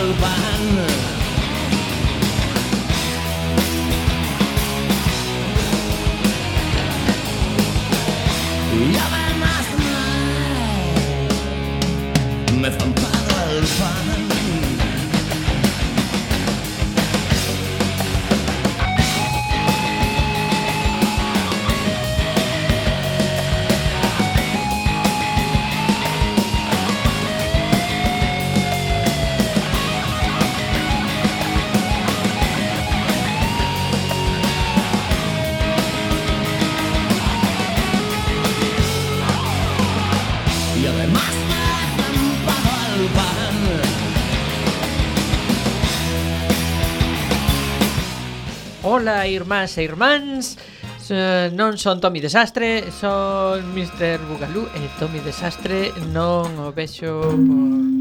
Alban Ola, irmáns e irmáns Non son Tommy Desastre Son Mr. Bugalú E Tommy Desastre non o vexo por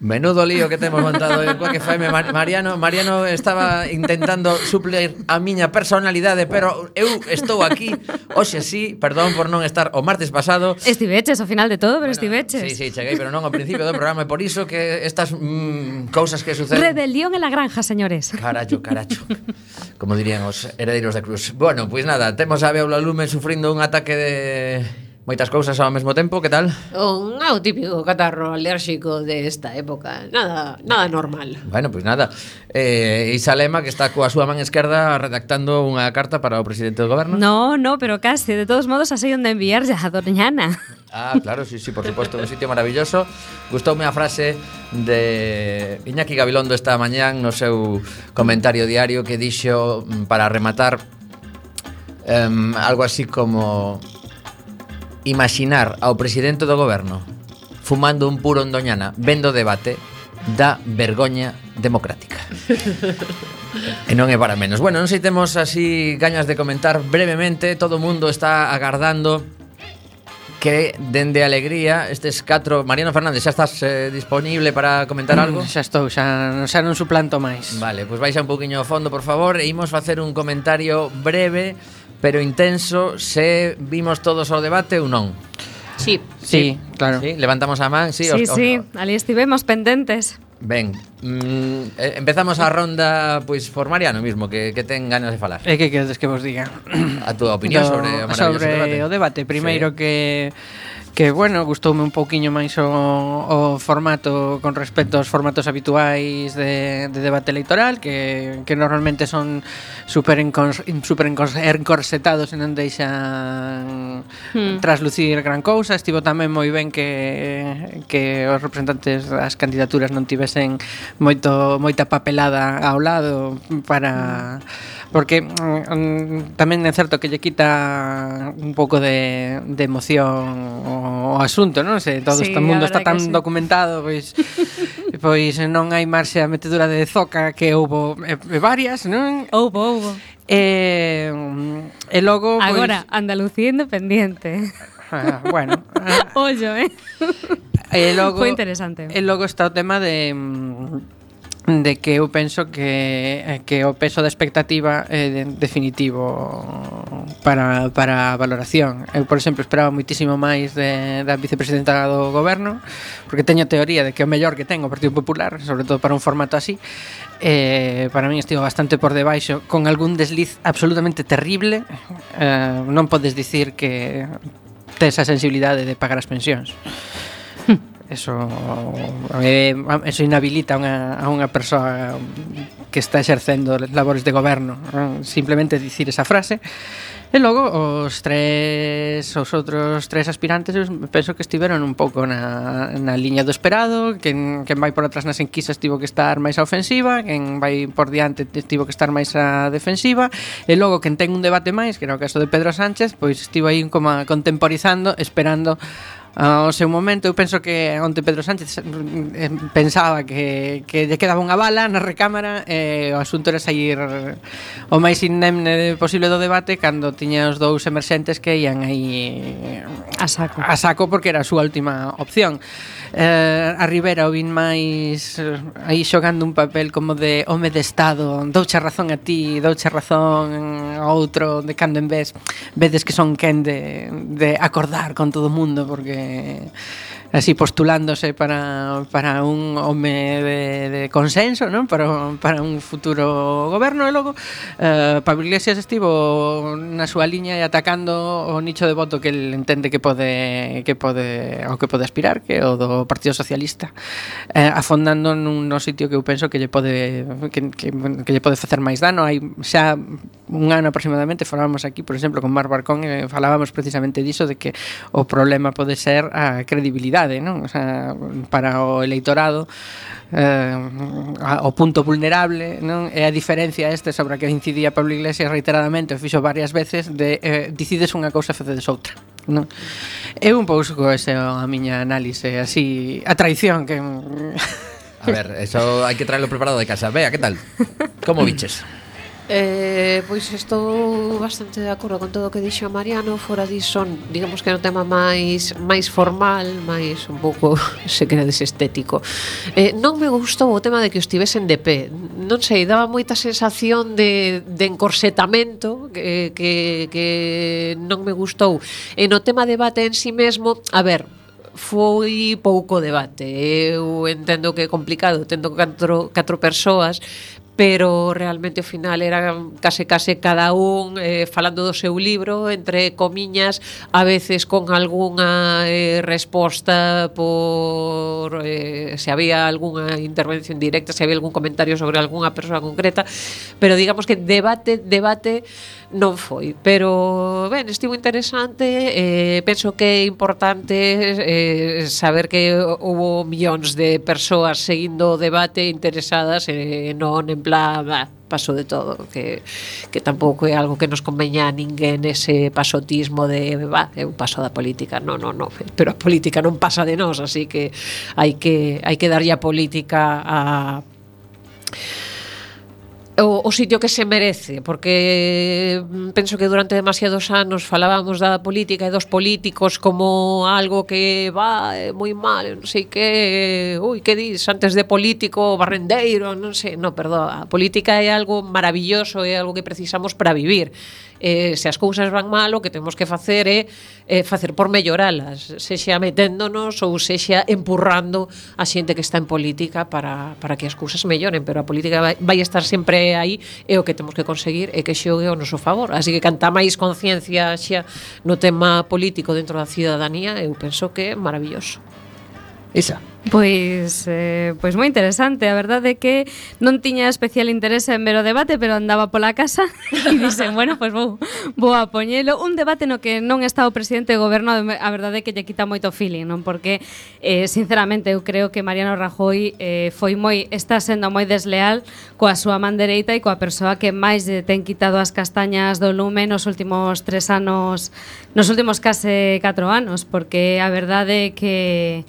Menudo lío que temos montado en Quack FM Mariano, Mariano estaba intentando suplir a miña personalidade Pero eu estou aquí, hoxe sí, perdón por non estar o martes pasado. Estiveches ao final de todo, pero bueno, estiveches. Sí, sí, cheguei, pero non ao principio do programa E por iso que estas mm, cousas que suceden Rebelión en la granja, señores. Carallo, caracho. Como dirían os heredeiros da cruz. Bueno, pois pues nada, temos a Beula Lume sufrindo un ataque de Moitas cousas ao mesmo tempo, que tal? Un ao típico catarro alérxico de esta época. Nada nada normal. Bueno, pois pues nada. Eh, Isa Lema, que está coa súa man esquerda redactando unha carta para o presidente do goberno. No, no, pero case, de todos modos así onde enviarlle a Doñana Ah, claro, sí, sí, por suposto, un sitio maravilloso. Gustoume a frase de Iñaki Gabilondo esta mañán no seu comentario diario que dixo mm, para rematar um, algo así como imaginar ao presidente do goberno fumando un puro en Doñana vendo debate da vergoña democrática. e non é para menos. Bueno, non sei temos así gañas de comentar brevemente. Todo o mundo está agardando que dende alegría estes catro Mariano Fernández, xa estás eh, disponible para comentar mm, algo? Mm, xa estou, xa, xa non suplanto máis. Vale, pois pues vais a un poquinho ao fondo, por favor, e imos facer un comentario breve pero intenso se vimos todos ao debate ou non. Sí. Sí, sí claro. Sí, levantamos a man, sí. Sí, os, os, sí, ali estivemos pendentes. Ben, mm, empezamos a ronda pois por Mariano mismo que, que ten ganas de falar. E que queres que vos diga? A túa opinión Do, sobre o sobre debate. o debate, primeiro sí. que que bueno, gustoume un pouquiño máis o, o formato con respecto aos formatos habituais de, de debate electoral que, que normalmente son super, encons, super encons, encorsetados e non deixan hmm. traslucir gran cousa estivo tamén moi ben que, que os representantes das candidaturas non tivesen moito, moita papelada ao lado para... Hmm Porque mm, mm, tamén é certo que lle quita un pouco de, de emoción o, o asunto, non sei, todo sí, este mundo está tan sí. documentado, pois pois non hai marxe a metedura de zoca que houbo e, e varias, non? Houbo, houbo. E, mm, e logo... Pois Agora. Andalucía independiente. Ah, bueno. Ah. Ollo, eh? E logo, Foi interesante. E logo está o tema de mm, de que eu penso que eh, que o peso da expectativa é definitivo para, para a valoración. Eu, por exemplo, esperaba muitísimo máis de, da vicepresidenta do goberno, porque teño a teoría de que é o mellor que ten o Partido Popular, sobre todo para un formato así. Eh, para min estivo bastante por debaixo, con algún desliz absolutamente terrible. Eh, non podes dicir que tes a sensibilidade de pagar as pensións eso, eh, eso inhabilita unha, a unha persoa que está exercendo labores de goberno simplemente dicir esa frase. E logo os tres os outros tres aspirantes penso que estiveron un pouco na, na liña do esperado. Quen, quen vai por atrás nas enquisas tivo que estar máis a ofensiva quen vai por diante tivo que estar máis a defensiva. E logo quen ten un debate máis que era o caso de Pedro Sánchez pois estivo aí como contemporizando esperando ao seu momento eu penso que onte Pedro Sánchez eh, pensaba que, que lle quedaba unha bala na recámara e o asunto era sair o máis indemne posible do debate cando tiña os dous emerxentes que ian aí eh, a saco, a saco porque era a súa última opción eh, a Rivera o vin máis eh, aí xogando un papel como de home de estado, douche razón a ti, douche razón a outro de cando en vez, vedes que son quen de, de acordar con todo o mundo porque así postulándose para, para un home de, de consenso, non? Para, para un futuro goberno e logo eh, Pablo Iglesias estivo na súa liña e atacando o nicho de voto que el entende que pode que pode ao que pode aspirar, que é o do Partido Socialista, eh, afondando nun no sitio que eu penso que lle pode que, que, que lle pode facer máis dano. Hai xa un ano aproximadamente falábamos aquí, por exemplo, con Mar Barcón e eh, falábamos precisamente diso de que o problema pode ser a credibilidade non? O sea, para o eleitorado eh, o punto vulnerable, non? É a diferencia este sobre a que incidía Pablo Iglesias reiteradamente, o fixo varias veces de eh, decides unha cousa, e facedes outra. Non? É un pouco ese a miña análise así a traición que A ver, eso hai que traerlo preparado de casa. Vea, que tal? Como biches? Eh, pois estou bastante de acordo con todo o que dixo Mariano, fora dison, digamos que é un tema máis máis formal, máis un pouco se queredes estético. Eh, non me gustou o tema de que os tivesen de pé. Non sei, daba moita sensación de, de encorsetamento que, que, que non me gustou. E no tema debate en si sí mesmo, a ver, foi pouco debate. Eu entendo que é complicado, tendo catro, catro persoas, pero realmente ao final era case case cada un eh, falando do seu libro entre comiñas, a veces con algunha eh, resposta por eh, se había algunha intervención directa, se había algún comentario sobre algunha persoa concreta, pero digamos que debate debate non foi, pero ben, estivo interesante, eh, penso que é importante eh, saber que houve millóns de persoas seguindo o debate interesadas e eh, non en plan bah, paso de todo, que, que tampouco é algo que nos conveña a ninguén ese pasotismo de, va, é un paso da política, non, non, non, pero a política non pasa de nós, así que hai que hai que darlle a política a o, o sitio que se merece, porque mm, penso que durante demasiados anos falábamos da política e dos políticos como algo que va é moi mal, non sei que, ui, que dis antes de político, barrendeiro, non sei, no, perdón, a política é algo maravilloso, é algo que precisamos para vivir. Eh, se as cousas van mal, o que temos que facer é eh, facer por melloralas, sexa meténdonos ou sexa empurrando a xente que está en política para, para que as cousas melloren, pero a política vai, vai estar sempre aí é o que temos que conseguir é que xogue ao noso favor. Así que canta máis conciencia xa no tema político dentro da cidadanía, eu penso que é maravilloso. Isa. Pois, eh, pois moi interesante, a verdade é que non tiña especial interese en ver o debate, pero andaba pola casa e dixen, bueno, pois vou, vou a poñelo. Un debate no que non está o presidente do goberno, a verdade é que lle quita moito feeling, non? Porque, eh, sinceramente, eu creo que Mariano Rajoy eh, foi moi, está sendo moi desleal coa súa man dereita e coa persoa que máis lle ten quitado as castañas do lume nos últimos tres anos, nos últimos case catro anos, porque a verdade é que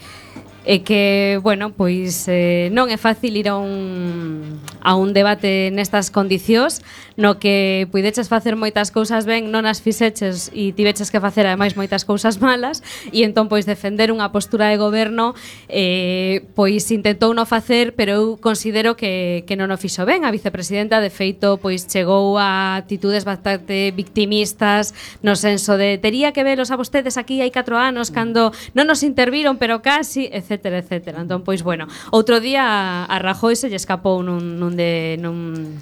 e que, bueno, pois eh, non é fácil ir a un, a un debate nestas condicións no que puideches facer moitas cousas ben, non as fixeches e tiveches que facer ademais moitas cousas malas e entón pois defender unha postura de goberno eh, pois intentou non facer pero eu considero que, que non o fixo ben. A vicepresidenta de feito pois chegou a actitudes bastante victimistas no senso de tería que velos a vostedes aquí hai 4 anos cando non nos interviron pero casi, etc etcétera, etcétera. Entón, pois, bueno, outro día a Rajoy se lle escapou nun, nun de... Nun,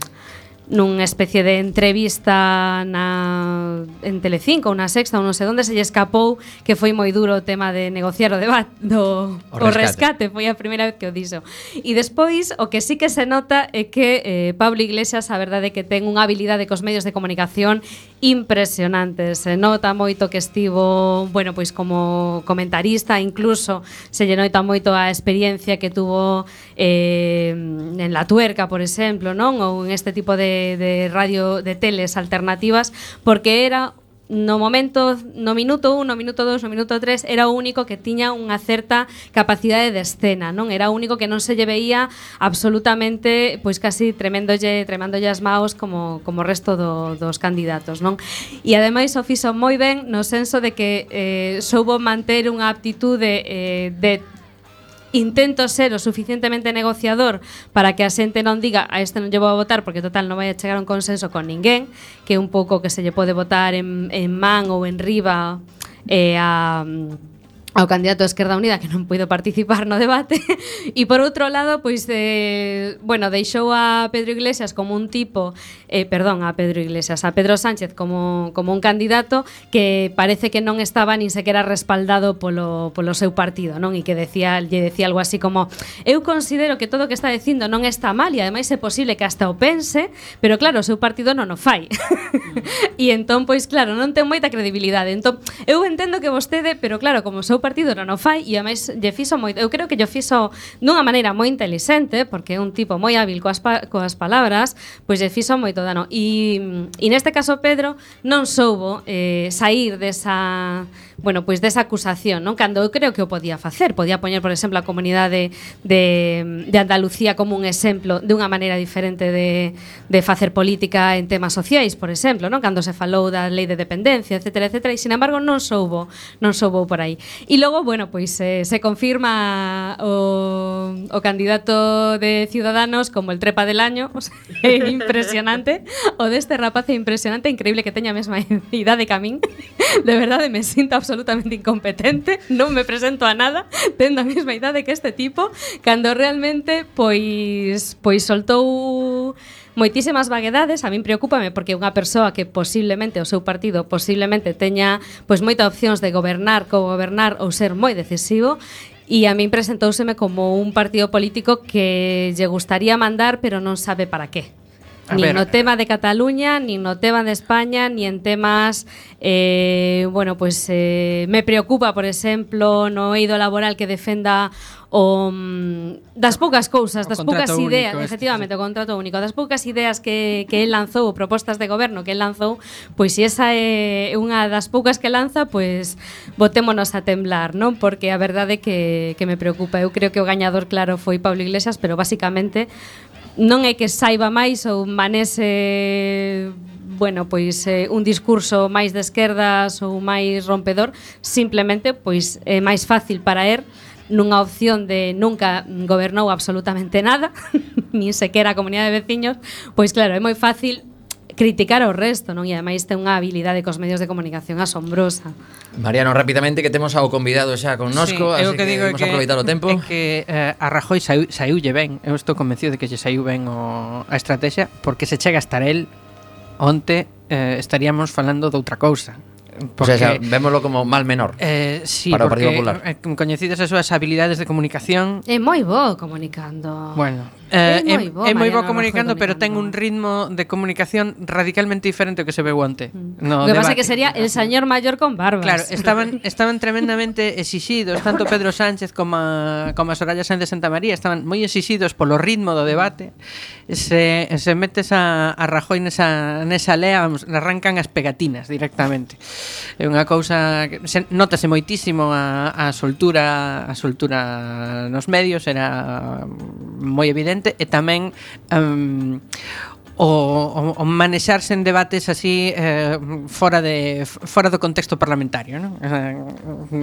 nunha especie de entrevista na, en Telecinco ou na Sexta ou non sei onde se lle escapou que foi moi duro o tema de negociar o debate do o rescate. o rescate, foi a primeira vez que o dixo. E despois o que sí que se nota é que eh, Pablo Iglesias a verdade é que ten unha habilidade cos medios de comunicación impresionante. Se nota moito que estivo, bueno, pois como comentarista, incluso se lle nota moito a experiencia que tuvo eh, en la tuerca, por exemplo, non? Ou en este tipo de de, radio, de teles alternativas, porque era no momento, no minuto 1, no minuto 2, no minuto 3 era o único que tiña unha certa capacidade de escena, non? Era o único que non se lle veía absolutamente, pois casi tremendolle, tremandolle as maos como, como o resto do, dos candidatos, non? E ademais o fixo moi ben no senso de que eh, soubo manter unha aptitude eh, de intento ser o suficientemente negociador para que a xente non diga a este non lle vou a votar porque total non vai a chegar a un consenso con ninguén, que é un pouco que se lle pode votar en, en man ou en riba eh, a ao candidato a Esquerda Unida que non puido participar no debate e por outro lado pois eh, bueno, deixou a Pedro Iglesias como un tipo eh, perdón, a Pedro Iglesias a Pedro Sánchez como, como un candidato que parece que non estaba nin sequera respaldado polo, polo seu partido non? E que decía, lle decía algo así como eu considero que todo o que está dicindo non está mal e ademais é posible que hasta o pense pero claro, o seu partido non o fai e entón pois claro, non ten moita credibilidade. Entón, eu entendo que vostede, pero claro, como o seu partido partido non o fai e ademais lle fixo moi, eu creo que lle fixo dunha maneira moi inteligente porque é un tipo moi hábil coas, pa, coas palabras, pois lle fixo moito dano. E, e mm, neste caso Pedro non soubo eh, sair desa bueno, pois desa acusación, non? Cando eu creo que o podía facer, podía poñer, por exemplo, a comunidade de, de Andalucía como un exemplo de unha maneira diferente de, de facer política en temas sociais, por exemplo, non? Cando se falou da lei de dependencia, etcétera, etcétera, e sin embargo non soubo, non soubo por aí. E logo, bueno, pois eh, se confirma o, o candidato de Ciudadanos como el trepa del año, o sea, impresionante, o deste rapaz é impresionante, increíble que teña a mesma idade que a min. De verdade me sinto absolutamente absolutamente incompetente, non me presento a nada, tendo a mesma idade que este tipo, cando realmente pois pois soltou moitísimas vaguedades, a min preocúpame porque unha persoa que posiblemente o seu partido posiblemente teña pois moitas opcións de gobernar, co-gobernar ou ser moi decisivo, e a min presentouseme como un partido político que lle gustaría mandar pero non sabe para qué. A ver. no tema de Cataluña, ni no tema de España, ni en temas eh, bueno, pues eh, me preocupa, por exemplo, no eido laboral que defenda o um, das poucas cousas, das poucas ideas, único, efectivamente, este, o contrato único, das poucas ideas que, que el lanzou, propostas de goberno que el lanzou, pois se esa é unha das poucas que lanza, pois botémonos a temblar, non? Porque a verdade é que, que me preocupa, eu creo que o gañador claro foi Pablo Iglesias, pero basicamente non é que saiba máis ou manese bueno, pois eh, un discurso máis de esquerdas ou máis rompedor, simplemente pois é máis fácil para er nunha opción de nunca gobernou absolutamente nada, nin sequera a comunidade de veciños, pois claro, é moi fácil criticar ao resto, non? E ademais ten unha habilidade cos medios de comunicación asombrosa. Mariano, rapidamente que temos ao convidado xa connosco, sí, así que, que digo vamos que, aproveitar o tempo. É que eh, a Rajoy saiu, saiulle ben, eu estou convencido de que lle saiu ben o, a estrategia, porque se chega a estar el onte eh, estaríamos falando de outra cousa Porque, o sea, vémoslo como mal menor eh, sí, para o Partido Popular. Eh, coñecidas as súas habilidades de comunicación. É moi bo comunicando. Bueno, eh, é moi bo, é, é moi bo comunicando, pero ten un ritmo de comunicación radicalmente diferente ao que se veu guante. Mm. No, o que debate. que sería el señor mayor con barbas. Claro, estaban estaban tremendamente exixidos, tanto Pedro Sánchez como a, como a Soraya Sánchez de Santa María, estaban moi exixidos polo ritmo do debate. Se, se metes a, a Rajoy nesa, nesa lea, arrancan as pegatinas directamente é unha cousa que se, notase moitísimo a, a soltura a soltura nos medios era moi evidente e tamén um, o, o, o manexarse en debates así eh, fora de fora do contexto parlamentario, non? Eh,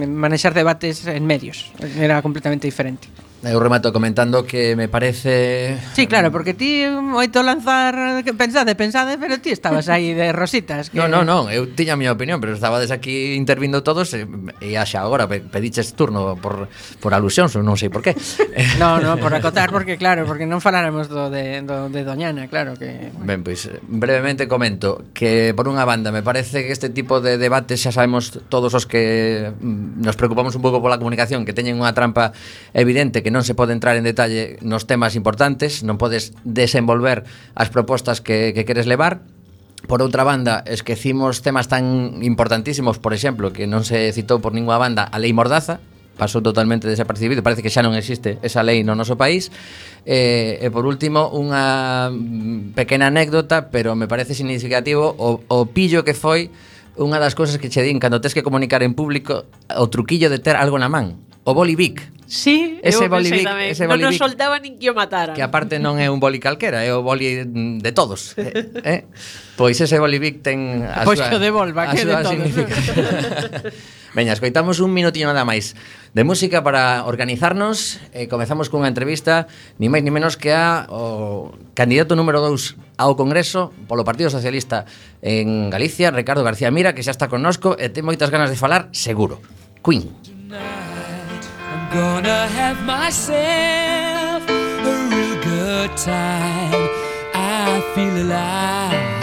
manexar debates en medios era completamente diferente. Eh, eu remato comentando que me parece... Sí, claro, porque ti moito lanzar... Pensade, pensade, pero ti estabas aí de rositas que... No, no, non, eu tiña a miña opinión Pero estabades aquí intervindo todos E, e xa agora pediches turno por, por alusións Non sei por qué No, no, por acotar, porque claro Porque non faláramos do de, do, de Doñana, claro que... Bueno. Ben, pois, brevemente comento Que por unha banda me parece que este tipo de debates Xa sabemos todos os que mm, nos preocupamos un pouco pola comunicación Que teñen unha trampa evidente que non se pode entrar en detalle nos temas importantes, non podes desenvolver as propostas que, que queres levar, Por outra banda, esquecimos temas tan importantísimos, por exemplo, que non se citou por ninguna banda, a lei Mordaza, pasou totalmente desapercibido, parece que xa non existe esa lei no noso país. E, e por último, unha pequena anécdota, pero me parece significativo o, o pillo que foi unha das cousas que che din cando tes que comunicar en público o truquillo de ter algo na man, o bolivic. Sí, ese eu boli, tamén. Ese non nos soltaba nin que o mataran. Que aparte non é un boli calquera, é o boli mm, de todos. eh? eh. Pois ese bolivic ten a pois súa, que o devolva, que de todos. Veña, escoitamos un minutiño nada máis de música para organizarnos e eh, comezamos cunha entrevista ni máis ni menos que a o candidato número 2 ao Congreso polo Partido Socialista en Galicia, Ricardo García Mira, que xa está connosco e ten moitas ganas de falar, seguro. Queen. Tonight. Gonna have myself a real good time. I feel alive.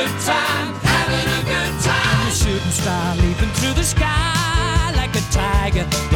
Good time Having a good time. Shooting star leaping through the sky Like a tiger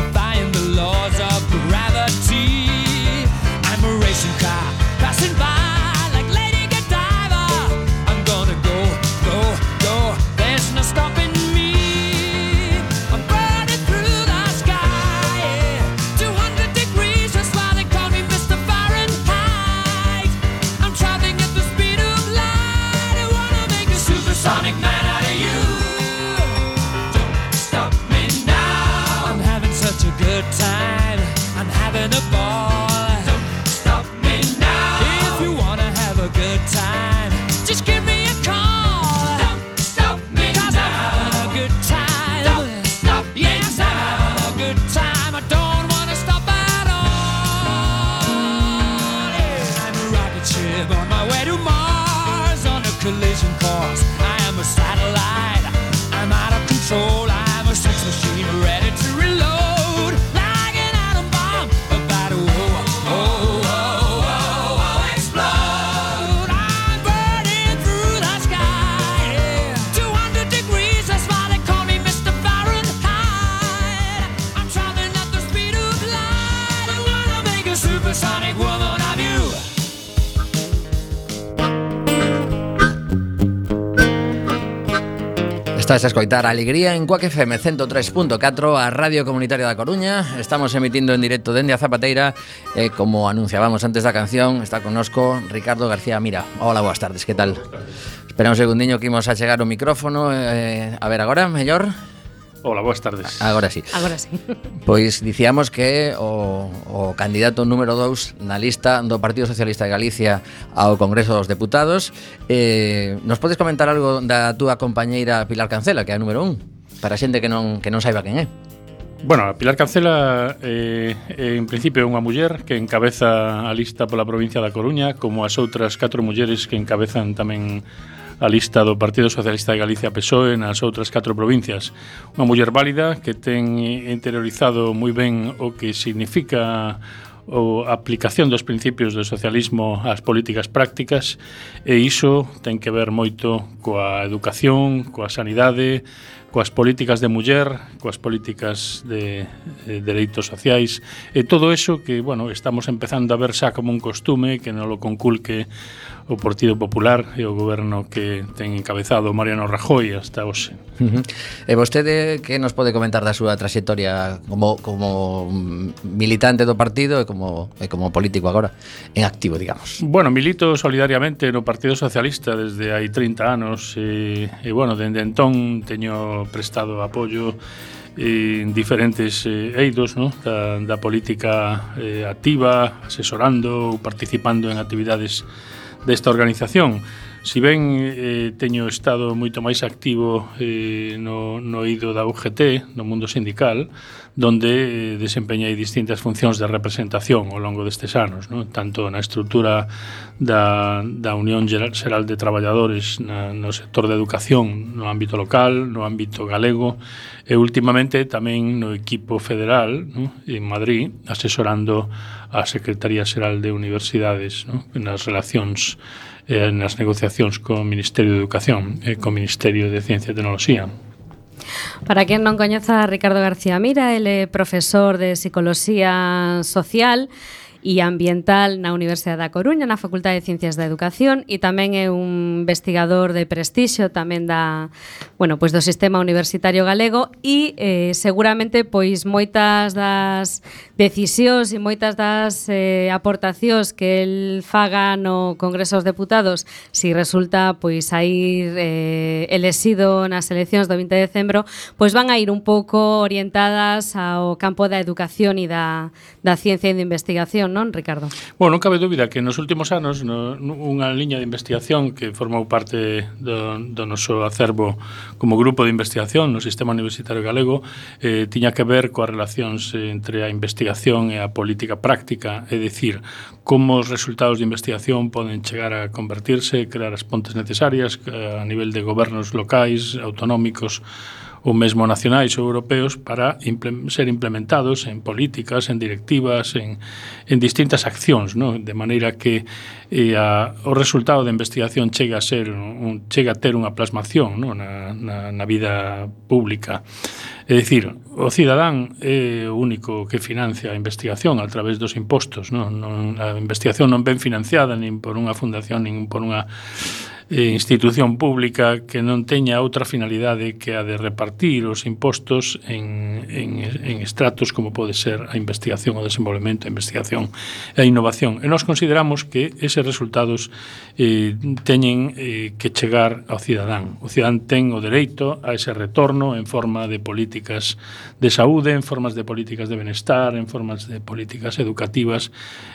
Estás a escoitar Alegría en Cuac FM 103.4 a Radio Comunitaria da Coruña Estamos emitindo en directo dende a Zapateira e como anunciábamos antes da canción está connosco Ricardo García Mira Hola, boas tardes, que tal? Espera un segundiño que imos a chegar o micrófono eh, A ver agora, mellor? Ola, boas tardes. Agora sí. Agora sí. Pois dicíamos que o, o candidato número 2 na lista do Partido Socialista de Galicia ao Congreso dos Deputados. Eh, nos podes comentar algo da túa compañeira Pilar Cancela, que é a número 1, para xente que non, que non saiba quen é. Bueno, Pilar Cancela eh, eh, en principio é unha muller que encabeza a lista pola provincia da Coruña como as outras catro mulleres que encabezan tamén a lista do Partido Socialista de Galicia PSOE nas outras catro provincias. Unha muller válida que ten interiorizado moi ben o que significa a aplicación dos principios do socialismo ás políticas prácticas e iso ten que ver moito coa educación, coa sanidade, coas políticas de muller, coas políticas de, de dereitos sociais, e todo eso que, bueno, estamos empezando a ver xa como un costume que non lo conculque o Partido Popular e o goberno que ten encabezado Mariano Rajoy hasta hoxe. Uh -huh. E vostede que nos pode comentar da súa trayectoria como como militante do partido e como e como político agora en activo, digamos? Bueno, milito solidariamente no Partido Socialista desde hai 30 anos e, e bueno, dende entón teño prestado apoio eh, en diferentes eh, eidos no? da, da política eh, activa, asesorando ou participando en actividades desta organización. Si ben eh, teño estado moito máis activo eh, no, no eido da UGT, no mundo sindical, donde eh, desempeñei distintas funcións de representación ao longo destes anos, non? tanto na estrutura da, da Unión Xeral de Traballadores na, no sector de educación no ámbito local, no ámbito galego, e últimamente tamén no equipo federal non? en Madrid, asesorando a Secretaría Xeral de Universidades non? nas relacións eh, nas negociacións co Ministerio de Educación eh, e co Ministerio de Ciencia e Tecnoloxía. Para quen non coñeza a Ricardo García Mira, ele é profesor de Psicoloxía Social e Ambiental na Universidade da Coruña, na Facultade de Ciencias da Educación e tamén é un investigador de prestixio tamén da, bueno, pois do sistema universitario galego e eh, seguramente pois moitas das decisións e moitas das eh, aportacións que el faga no Congreso dos Deputados si resulta pois a ir eh, elexido nas eleccións do 20 de decembro, pois van a ir un pouco orientadas ao campo da educación e da, da ciencia e da investigación non, Ricardo? Bueno, non cabe dúbida que nos últimos anos no, unha liña de investigación que formou parte do, do noso acervo como grupo de investigación no Sistema Universitario Galego eh, tiña que ver coas relacións entre a investigación e a política práctica, é dicir, como os resultados de investigación poden chegar a convertirse, crear as pontes necesarias eh, a nivel de gobernos locais, autonómicos, ou mesmo nacionais ou europeos para imple ser implementados en políticas, en directivas, en, en distintas accións, ¿no? de maneira que eh, a, o resultado da investigación chega a ser un, chega a ter unha plasmación ¿no? na, na, na vida pública. É dicir, o cidadán é o único que financia a investigación a través dos impostos. Non? Non, a investigación non ben financiada nin por unha fundación, nin por unha eh, institución pública que non teña outra finalidade que a de repartir os impostos en, en, en estratos como pode ser a investigación, o desenvolvemento, a investigación e a innovación. E nós consideramos que eses resultados eh, teñen eh, que chegar ao cidadán. O cidadán ten o dereito a ese retorno en forma de políticas de saúde, en formas de políticas de benestar, en formas de políticas educativas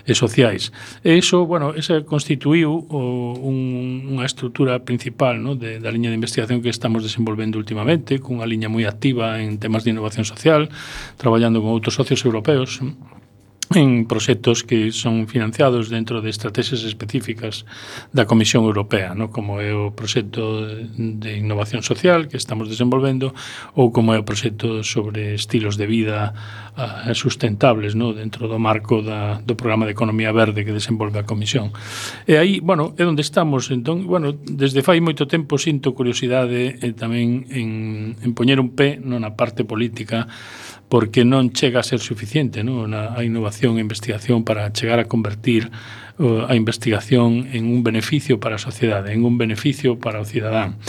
e sociais. E iso, bueno, ese constituiu o, un, unha estrutura principal ¿no? de, da liña de investigación que estamos desenvolvendo últimamente, cunha liña moi activa en temas de innovación social, traballando con outros socios europeos, ¿no? en proxectos que son financiados dentro de estrategias específicas da Comisión Europea, no? como é o proxecto de innovación social que estamos desenvolvendo ou como é o proxecto sobre estilos de vida uh, sustentables no? dentro do marco da, do programa de economía verde que desenvolve a Comisión. E aí, bueno, é onde estamos. Entón, bueno, desde fai moito tempo sinto curiosidade e eh, tamén en, en poñer un pé non na parte política porque non chega a ser suficiente non? Na, a innovación e investigación para chegar a convertir uh, a investigación en un beneficio para a sociedade, en un beneficio para o cidadán.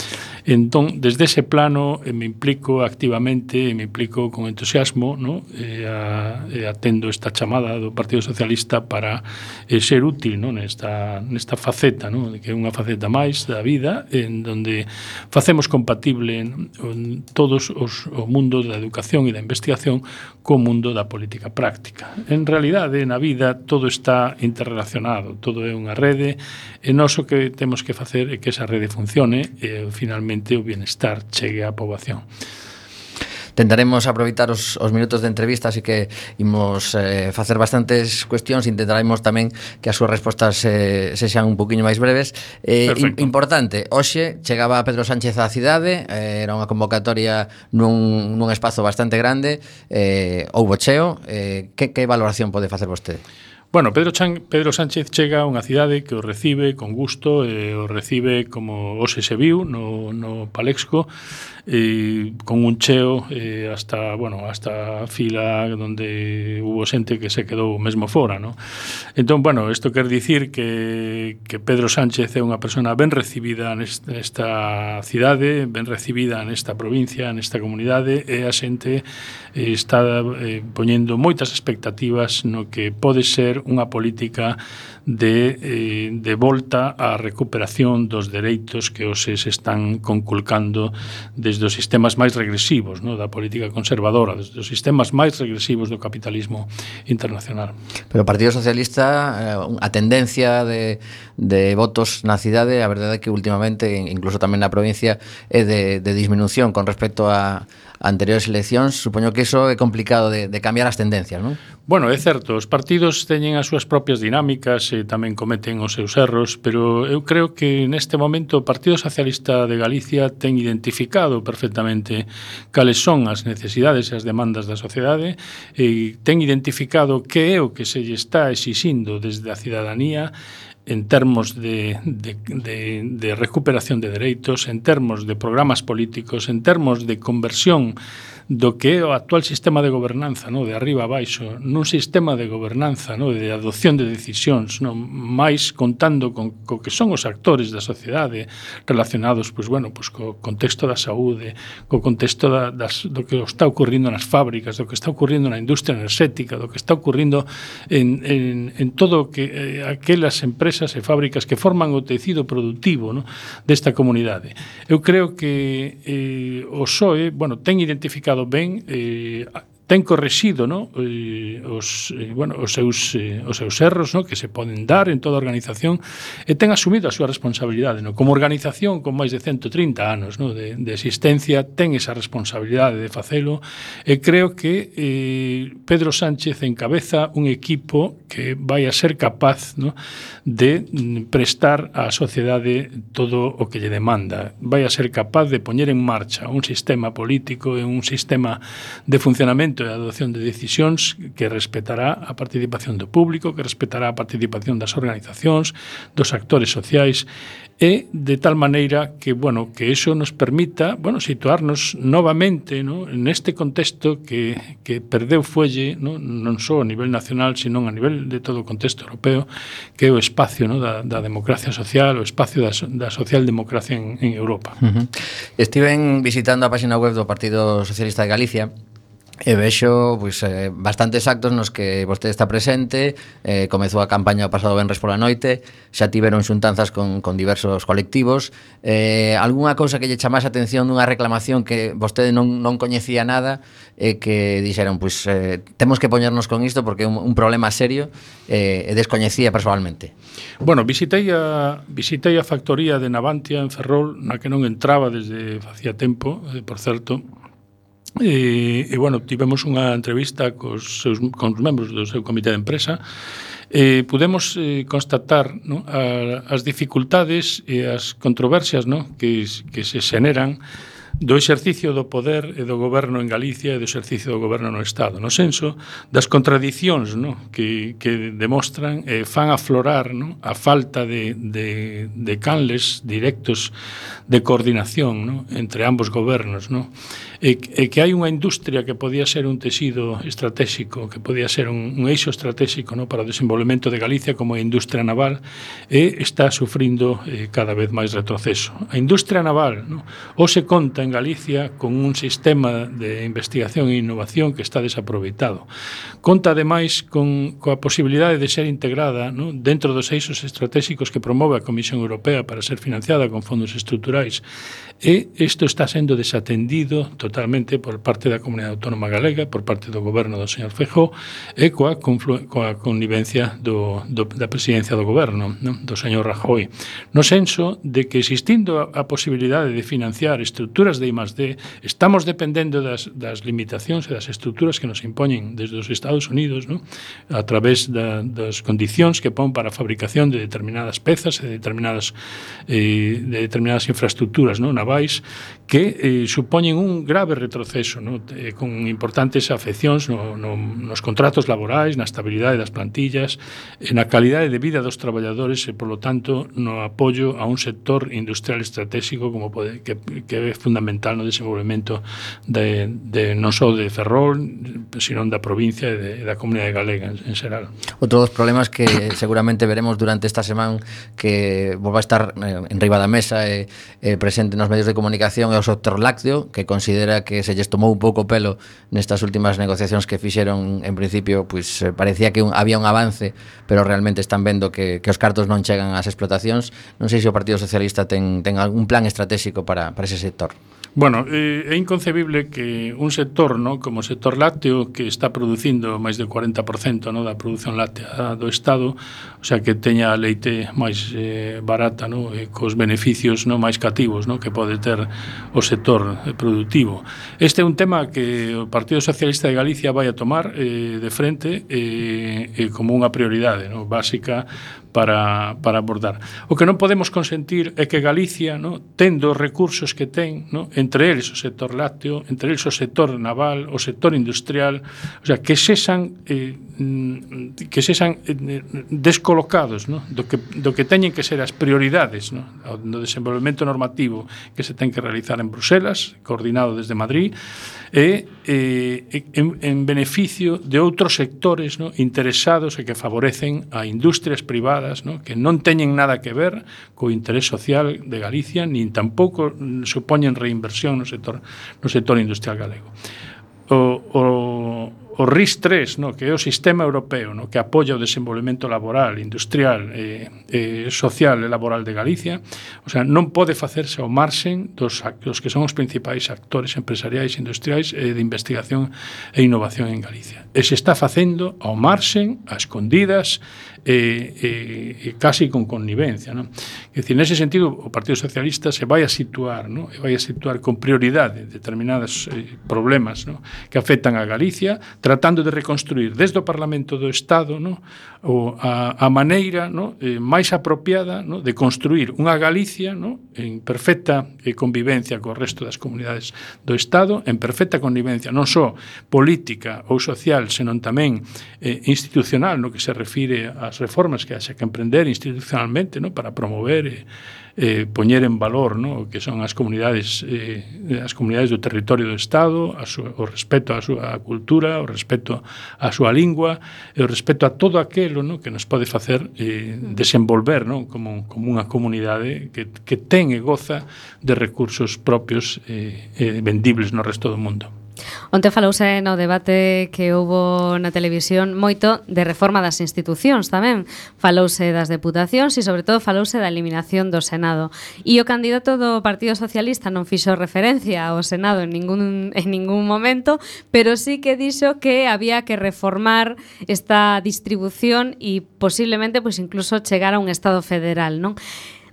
Entón, desde ese plano eh, me implico activamente, me implico con entusiasmo, ¿no? e, a, e atendo esta chamada do Partido Socialista para eh, ser útil ¿no? nesta, nesta faceta, ¿no? que é unha faceta máis da vida, en donde facemos compatible en todos os, o mundo da educación e da investigación co mundo da política práctica. En realidade, na vida, todo está interrelacionado, todo é unha rede, e nós o que temos que facer é que esa rede funcione, e finalmente realmente o bienestar chegue á poboación. Tentaremos aproveitar os, os minutos de entrevista así que imos eh, facer bastantes cuestións intentaremos tamén que as súas respostas eh, sexan un poquinho máis breves. Eh, importante, hoxe chegaba Pedro Sánchez á cidade eh, era unha convocatoria nun, nun espazo bastante grande eh, houbo cheo eh, que, que valoración pode facer vostede? Bueno, Pedro, Chan, Pedro Sánchez chega a unha cidade que o recibe con gusto, e eh, o recibe como hoxe se viu no, no Palexco, eh, con un cheo eh, hasta, bueno, hasta fila donde hubo xente que se quedou mesmo fora, ¿no? Entón, bueno, isto quer dicir que, que Pedro Sánchez é unha persona ben recibida nesta cidade, ben recibida nesta provincia, nesta comunidade, e a xente eh, está eh, poñendo moitas expectativas no que pode ser unha política de, eh, de volta á recuperación dos dereitos que os se están conculcando de desde os sistemas máis regresivos no? da política conservadora, desde os sistemas máis regresivos do capitalismo internacional. Pero o Partido Socialista, eh, a tendencia de, de votos na cidade, a verdade é que últimamente, incluso tamén na provincia, é de, de disminución con respecto a, a anteriores eleccións. Supoño que iso é complicado de, de cambiar as tendencias, non? Bueno, é certo, os partidos teñen as súas propias dinámicas e tamén cometen os seus erros, pero eu creo que neste momento o Partido Socialista de Galicia ten identificado perfectamente cales son as necesidades e as demandas da sociedade e ten identificado que é o que se lle está exixindo desde a cidadanía en termos de, de, de, de recuperación de dereitos, en termos de programas políticos, en termos de conversión do que é o actual sistema de gobernanza, no, de arriba a baixo, nun sistema de gobernanza, no, de adopción de decisións, no, máis contando con co que son os actores da sociedade relacionados, pois bueno, pois co contexto da saúde, co contexto da, das, do que está ocurrindo nas fábricas, do que está ocurrindo na industria enerxética, do que está ocurrindo en, en, en todo que eh, aquelas empresas e fábricas que forman o tecido productivo, no, desta comunidade. Eu creo que eh, o SOE, bueno, ten identificado explicado bem. Eh, ten correxido no? eh, os, eh, bueno, os, seus, eh, os seus erros no? que se poden dar en toda a organización e ten asumido a súa responsabilidade. No? Como organización con máis de 130 anos no? de, de existencia, ten esa responsabilidade de facelo e creo que eh, Pedro Sánchez encabeza un equipo que vai a ser capaz no? de prestar á sociedade todo o que lle demanda. Vai a ser capaz de poñer en marcha un sistema político e un sistema de funcionamento ámbito de adopción de decisións que respetará a participación do público, que respetará a participación das organizacións, dos actores sociais e de tal maneira que, bueno, que eso nos permita, bueno, situarnos novamente, ¿no? neste contexto que que perdeu fuelle, ¿no? non só a nivel nacional, sino a nivel de todo o contexto europeo, que é o espacio, ¿no? da da democracia social, o espacio da da socialdemocracia en en Europa. Uh -huh. Estiven visitando a página web do Partido Socialista de Galicia E vexo pois, eh, bastantes actos nos que vostede está presente. Eh, Comezou a campaña o pasado venres pola noite. Xa tiveron xuntanzas con, con diversos colectivos. Eh, Alguna cousa que lle chamase a atención dunha reclamación Que vostede non, non coñecía nada E eh, que dixeron pois, eh, Temos que poñernos con isto porque é un, un problema serio eh, E descoñecía personalmente Bueno, visitei a, visitei a factoría de Navantia en Ferrol Na que non entraba desde facía tempo, eh, por certo. E, e bueno, tivemos unha entrevista cos seus con os membros do seu comité de empresa. Eh, pudemos eh, constatar no, a, as dificultades e as controversias no, que, que se xeneran do exercicio do poder e do goberno en Galicia e do exercicio do goberno no Estado, no senso das contradicións no? que, que demostran e eh, fan aflorar no? a falta de, de, de canles directos de coordinación no? entre ambos gobernos. No? E, e que hai unha industria que podía ser un tecido estratégico, que podía ser un, un eixo estratégico no? para o desenvolvemento de Galicia como a industria naval e está sufrindo eh, cada vez máis retroceso. A industria naval no? o se conta en Galicia con un sistema de investigación e innovación que está desaproveitado. Conta ademais con coa posibilidade de ser integrada no? dentro dos eixos estratégicos que promove a Comisión Europea para ser financiada con fondos estruturais e isto está sendo desatendido totalmente por parte da Comunidade Autónoma Galega, por parte do goberno do señor Fejó e coa, coa connivencia do, do, da presidencia do goberno, no? do señor Rajoy, no senso de que existindo a, a posibilidade de financiar estruturas de I+.D. estamos dependendo das, das limitacións e das estruturas que nos impoñen desde os Estados Unidos ¿no? a través da, das condicións que pon para a fabricación de determinadas pezas e de determinadas, eh, de determinadas infraestructuras ¿no? navais que eh, supoñen un grave retroceso ¿no? eh, con importantes afeccións no, no, nos contratos laborais, na estabilidade das plantillas, eh, na calidade de vida dos traballadores e, polo tanto, no apoio a un sector industrial estratégico como pode, que, que é fundamental fundamental no desenvolvemento de, de non só de Ferrol, sino da provincia e de, da comunidade galega en, en xeral. Outro dos problemas que seguramente veremos durante esta semana que volva a estar eh, en riba da mesa e eh, presente nos medios de comunicación é o sector lácteo, que considera que se lles tomou un pouco pelo nestas últimas negociacións que fixeron en principio, pois eh, parecía que un, había un avance, pero realmente están vendo que, que os cartos non chegan ás explotacións. Non sei se o Partido Socialista ten, ten algún plan estratégico para, para ese sector. Bueno, eh, é inconcebible que un sector, no, como o sector lácteo, que está producindo máis de 40% no, da produción láctea do Estado, o sea, que teña leite máis eh, barata, no, e cos beneficios no? máis cativos no, que pode ter o sector eh, productivo. Este é un tema que o Partido Socialista de Galicia vai a tomar eh, de frente eh, eh, como unha prioridade no, básica para, para abordar. O que non podemos consentir é que Galicia, no, tendo os recursos que ten, no, entre eles o sector lácteo, entre eles o sector naval, o sector industrial, o sea, que sexan eh, mm, que sexan eh, descolocados no, do, que, do que teñen que ser as prioridades no, do desenvolvemento normativo que se ten que realizar en Bruselas, coordinado desde Madrid, e, e en, en beneficio de outros sectores no, interesados e que favorecen a industrias privadas no, que non teñen nada que ver co interés social de Galicia nin tampouco supoñen reinversión no sector, no sector industrial galego. O, o, o RIS3, no, que é o sistema europeo no, que apoia o desenvolvemento laboral, industrial, eh, eh, social e laboral de Galicia, o sea, non pode facerse ao marxen dos, dos que son os principais actores empresariais, industriais e eh, de investigación e innovación en Galicia. E se está facendo ao marxen, a escondidas, eh, eh, casi con connivencia. Non? É dicir, nese sentido, o Partido Socialista se vai a situar, non? e vai a situar con prioridade determinados eh, problemas non? que afectan a Galicia, tratando de reconstruir desde o Parlamento do Estado non? O, a, a maneira non? Eh, máis apropiada non? de construir unha Galicia non? en perfecta eh, convivencia co resto das comunidades do Estado, en perfecta connivencia non só política ou social, senón tamén eh, institucional, no que se refire a as reformas que haxa que emprender institucionalmente no? para promover e eh, eh poñer en valor no? que son as comunidades eh, as comunidades do territorio do Estado a su, o respeto á súa cultura o respeto á súa lingua e o respeto a todo aquelo no? que nos pode facer eh, desenvolver no? como, como unha comunidade que, que ten e goza de recursos propios eh, eh, vendibles no resto do mundo. Onte falouse no debate que houbo na televisión moito de reforma das institucións tamén. Falouse das deputacións e, sobre todo, falouse da eliminación do Senado. E o candidato do Partido Socialista non fixo referencia ao Senado en ningún, en ningún momento, pero sí que dixo que había que reformar esta distribución e posiblemente pois incluso chegar a un Estado federal, non?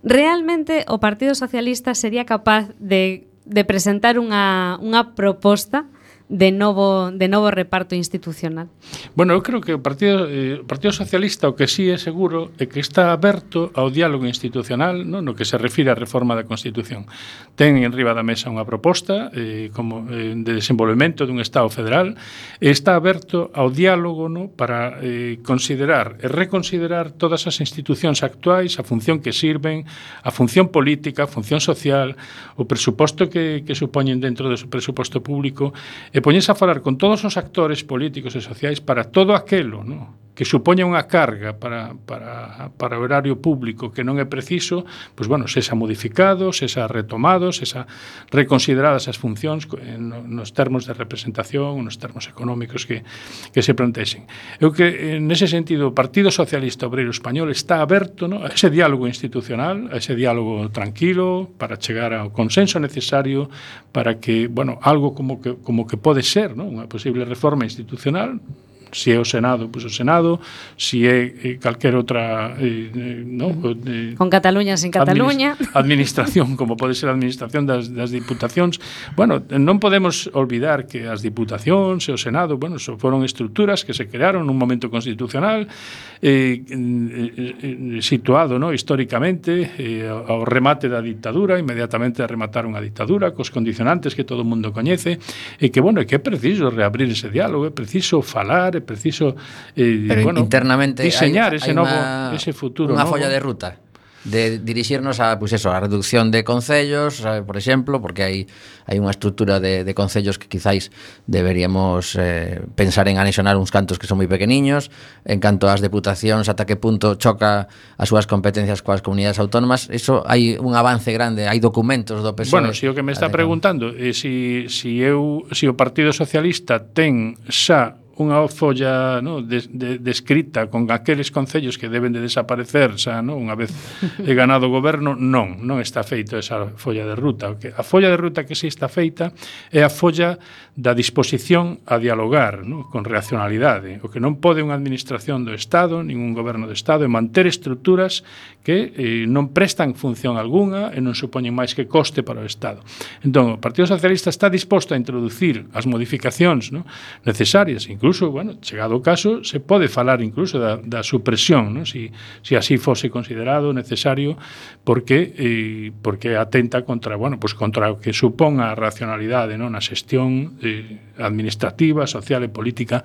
Realmente o Partido Socialista sería capaz de de presentar unha, unha proposta de novo de novo reparto institucional. Bueno, eu creo que o Partido eh, o Partido Socialista o que sí é seguro é que está aberto ao diálogo institucional, non? no que se refire á reforma da Constitución. Ten en riba da mesa unha proposta eh, como eh, de desenvolvemento dun Estado federal, e está aberto ao diálogo no? para eh, considerar e reconsiderar todas as institucións actuais, a función que sirven, a función política, a función social, o presuposto que, que supoñen dentro do presuposto público, e poñese a falar con todos os actores políticos e sociais para todo aquelo, non? que supoña unha carga para, para, para o erario público que non é preciso, pois, bueno, sesa modificado, sesa retomado, sesa reconsideradas as funcións eh, nos termos de representación, nos termos económicos que, que se plantexen. Eu que, eh, nese sentido, o Partido Socialista Obreiro Español está aberto no, a ese diálogo institucional, a ese diálogo tranquilo, para chegar ao consenso necesario para que, bueno, algo como que, como que pode ser, no? unha posible reforma institucional, se é o Senado, pois o Senado, se é eh, calquer outra, eh, eh, no, eh, con Cataluña sin Cataluña, administración, como pode ser a administración das das diputacións. Bueno, non podemos olvidar que as diputacións e o Senado, bueno, so foron estruturas que se crearon nun momento constitucional eh, eh, eh situado, no, históricamente eh, ao remate da ditadura, inmediatamente rematar unha ditadura cos condicionantes que todo o mundo coñece e que bueno, é que é preciso reabrir ese diálogo, é preciso falar, é preciso eh, Pero bueno, internamente diseñar hai, ese hai novo una, ese futuro, unha folla de ruta de dirixirnos a, pues eso, a reducción de concellos, por exemplo, porque hai hai unha estrutura de, de concellos que quizáis deberíamos eh, pensar en anexionar uns cantos que son moi pequeniños, en canto ás deputacións ata que punto choca as súas competencias coas comunidades autónomas, eso hai un avance grande, hai documentos do PSOE. Bueno, si o que me está preguntando é eh, si, si eu si o Partido Socialista ten xa unha folla no, de, de, de escrita con aqueles concellos que deben de desaparecer xa, no, unha vez he ganado o goberno, non, non está feito esa folla de ruta. A folla de ruta que si sí está feita é a folla da disposición a dialogar ¿no? con racionalidade, o que non pode unha administración do Estado, ningún goberno do Estado, é manter estruturas que eh, non prestan función alguna e non supoñen máis que coste para o Estado. Entón, o Partido Socialista está disposto a introducir as modificacións ¿no? necesarias, incluso, bueno, chegado o caso, se pode falar incluso da, da supresión, ¿no? si, si así fose considerado necesario, porque eh, porque atenta contra, bueno, pues contra o que supón a racionalidade ¿no? na xestión eh, de administrativa, social e política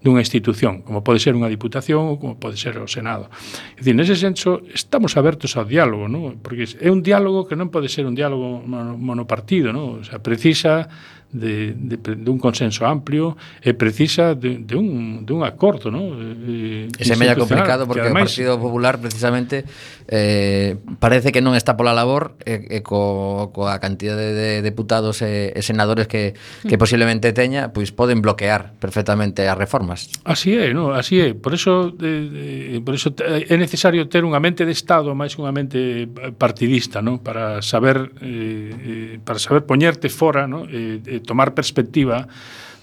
dunha institución, como pode ser unha diputación ou como pode ser o Senado. É dicir, nese senso, estamos abertos ao diálogo, non? porque é un diálogo que non pode ser un diálogo monopartido, non? o sea, precisa de, de, de un consenso amplio e precisa de, de, un, de un acordo ¿no? E, e se mella complicado porque ademais, o Partido Popular precisamente eh, parece que non está pola labor e, e co, coa cantidad de, de deputados e, e senadores que, que mm. posiblemente teña pois poden bloquear perfectamente as reformas. Así é, no, así é. Por eso, eh, por eso é necesario ter unha mente de Estado máis que unha mente partidista ¿no? para saber eh, eh para saber poñerte fora no, Eh, eh, tomar perspectiva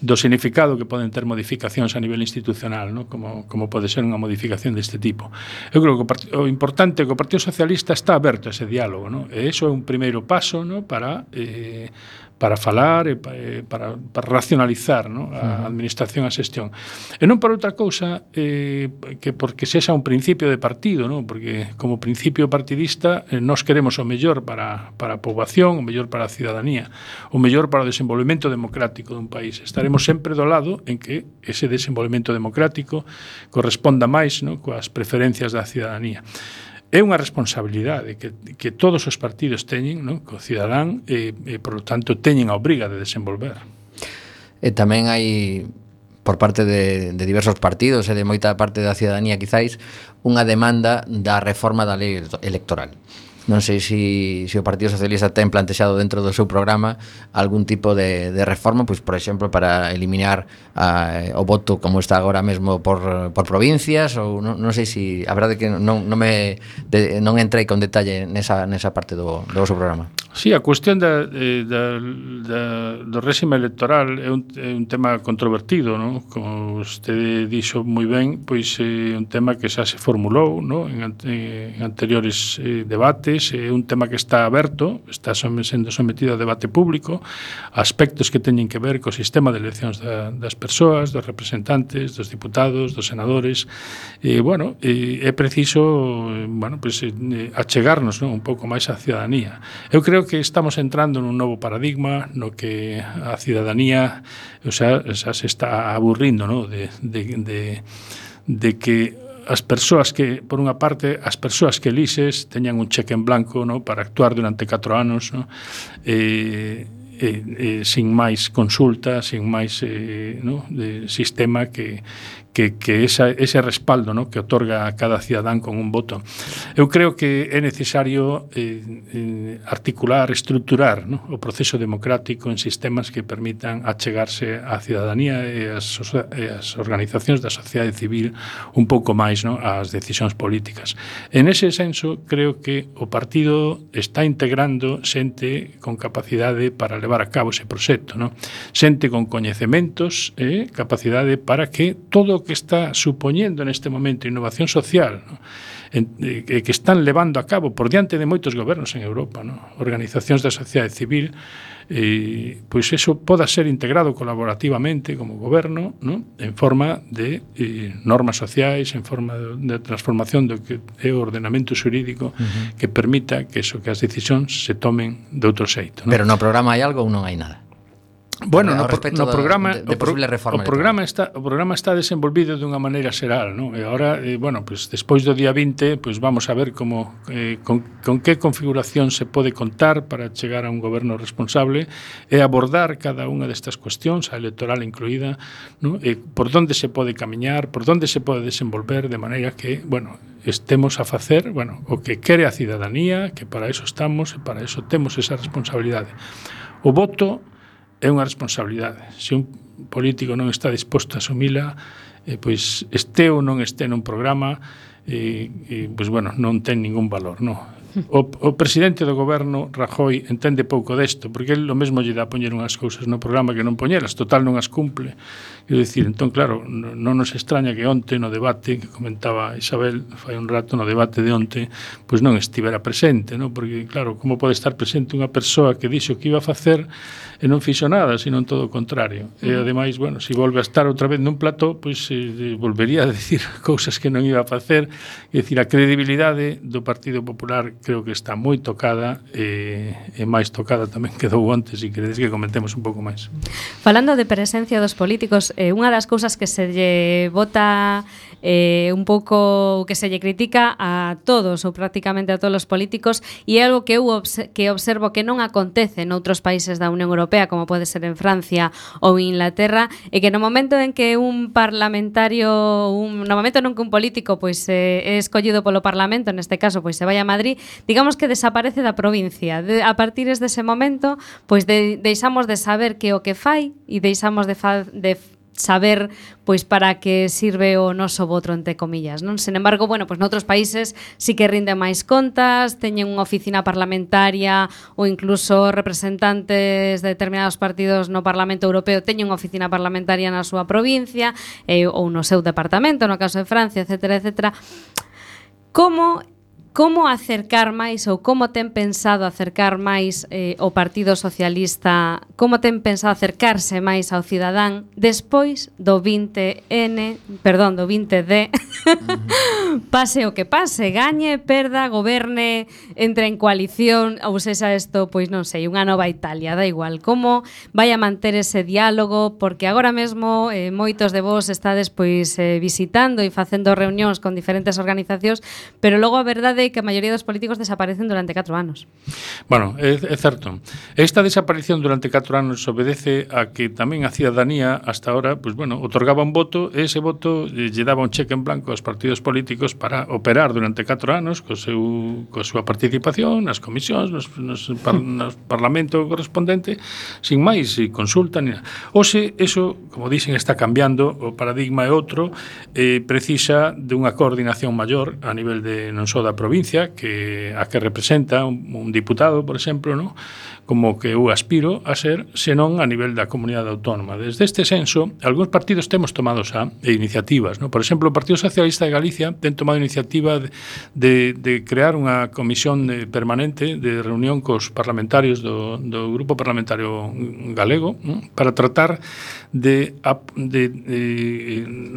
do significado que poden ter modificacións a nivel institucional, ¿no? como, como pode ser unha modificación deste tipo. Eu creo que o, part... o importante é que o Partido Socialista está aberto a ese diálogo, ¿no? e iso é un primeiro paso ¿no? para eh, para falar e para, para racionalizar no? a administración a xestión. E non para outra cousa eh, que porque sexa un principio de partido, no? porque como principio partidista eh, nos queremos o mellor para, para a poboación, o mellor para a cidadanía, o mellor para o desenvolvemento democrático dun país. Estaremos sempre do lado en que ese desenvolvemento democrático corresponda máis no? coas preferencias da cidadanía é unha responsabilidade que, que todos os partidos teñen, non? co cidadán, e, e, por lo tanto, teñen a obriga de desenvolver. E tamén hai por parte de, de diversos partidos e de moita parte da cidadanía, quizáis, unha demanda da reforma da lei electoral non sei se, se o Partido Socialista ten plantexado dentro do seu programa algún tipo de, de reforma, pois, por exemplo, para eliminar a, o voto como está agora mesmo por, por provincias, ou non, non sei se, a verdade é que non, non, me, de, non entrei con detalle nesa, nesa parte do, do seu programa. Sí, a cuestión da, eh, da, da, do réxime electoral é un, é un tema controvertido, non? como vostede dixo moi ben, pois é un tema que xa se formulou non? en, en anteriores eh, debates, debates, é eh, un tema que está aberto, está sendo sometido a debate público, aspectos que teñen que ver co sistema de eleccións da, das persoas, dos representantes, dos diputados, dos senadores, e, bueno, e, é preciso, bueno, pues, eh, achegarnos non? un pouco máis á ciudadanía. Eu creo que estamos entrando nun novo paradigma no que a ciudadanía o sea, xa se está aburrindo, non? De, de, de de que as persoas que, por unha parte, as persoas que elixes teñan un cheque en blanco no? para actuar durante 4 anos no? eh, eh, eh, sin máis consulta, sin máis eh, no? de sistema que, que, que esa, ese respaldo ¿no? que otorga a cada cidadán con un voto. Eu creo que é necesario eh, eh, articular, estruturar ¿no? o proceso democrático en sistemas que permitan achegarse á cidadanía e as, e as organizacións da sociedade civil un pouco máis ¿no? ás decisións políticas. En ese senso, creo que o partido está integrando xente con capacidade para levar a cabo ese proxecto, ¿no? xente con coñecementos e eh, capacidade para que todo que está supoñendo neste momento innovación social no? en, eh, que están levando a cabo por diante de moitos gobernos en Europa, no? organizacións da sociedade civil, eh, pois eso poda ser integrado colaborativamente como goberno no? en forma de eh, normas sociais, en forma de, de transformación do que é o ordenamento xurídico uh -huh. que permita que eso que as decisións se tomen de outro xeito. No? Pero no programa hai algo ou non hai nada? Bueno, no, no programa de, de posible reforma. O programa está o programa está desenvolvido dunha maneira xeral, non? E agora, eh, bueno, pues despois do día 20, pues vamos a ver como eh, con, con que configuración se pode contar para chegar a un goberno responsable e abordar cada unha destas cuestións, a electoral incluída, non? E por onde se pode camiñar, por onde se pode desenvolver de maneira que, bueno, estemos a facer, bueno, o que quere a cidadanía, que para eso estamos e para eso temos esa responsabilidade. O voto é unha responsabilidade. Se un político non está disposto a asumila, eh, pois este ou non este nun programa, eh, eh, pois bueno, non ten ningún valor, non? o, o presidente do goberno Rajoy entende pouco desto, porque el o mesmo lle dá poñer unhas cousas no programa que non poñeras, total non as cumple. Quero dicir, entón claro, non nos extraña que onte no debate que comentaba Isabel fai un rato no debate de onte, pois non estivera presente, non? Porque claro, como pode estar presente unha persoa que dixo que iba a facer e non fixo nada, sino todo o contrario. E mm. ademais, bueno, se si volve a estar outra vez nun plató, pois eh, volvería a decir cousas que non iba a facer, é decir a credibilidade do Partido Popular creo que está moi tocada e, e máis tocada tamén quedou antes e queredes que comentemos un pouco máis. Falando de presencia dos políticos, eh, unha das cousas que se lle bota eh, un pouco que se lle critica a todos ou prácticamente a todos os políticos e é algo que eu que observo que non acontece noutros países da Unión Europea como pode ser en Francia ou Inglaterra e que no momento en que un parlamentario un, no momento non que un político pois eh, é escollido polo Parlamento neste caso pois se vai a Madrid digamos que desaparece da provincia. De, a partir dese momento pois de, deixamos de saber que o que fai e deixamos de, fa, de saber pois para que sirve o noso voto entre comillas, non? Sen embargo, bueno, pois noutros países sí que rinde máis contas, teñen unha oficina parlamentaria ou incluso representantes de determinados partidos no Parlamento Europeo teñen unha oficina parlamentaria na súa provincia eh, ou no seu departamento, no caso de Francia, etcétera, etcétera. Como como acercar máis ou como ten pensado acercar máis eh, o Partido Socialista, como ten pensado acercarse máis ao cidadán despois do 20N, perdón, do 20D, pase o que pase, gañe, perda, goberne, entre en coalición, ou sexa isto, pois non sei, unha nova Italia, da igual, como vai a manter ese diálogo, porque agora mesmo eh, moitos de vos estades pois eh, visitando e facendo reunións con diferentes organizacións, pero logo a verdade que a maioría dos políticos desaparecen durante 4 anos. Bueno, é, é certo. Esta desaparición durante 4 anos obedece a que tamén a cidadanía hasta ahora, pues bueno, otorgaba un voto e ese voto eh, lle daba un cheque en blanco aos partidos políticos para operar durante 4 anos co seu, co súa participación nas comisións, nos, nos, par, nos parlamento correspondente, sin máis, e consulta ni nada. Eso, como dicen, está cambiando, o paradigma é outro, eh, precisa dunha coordinación maior a nivel de non só da provincia, provincia que a que representa un, un diputado, por exemplo, ¿no? como que eu aspiro a ser, senón a nivel da comunidade autónoma. Desde este senso, algúns partidos temos tomado xa iniciativas. ¿no? Por exemplo, o Partido Socialista de Galicia ten tomado iniciativa de, de, de crear unha comisión de, permanente de reunión cos parlamentarios do, do Grupo Parlamentario Galego ¿no? para tratar de, de, de